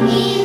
You.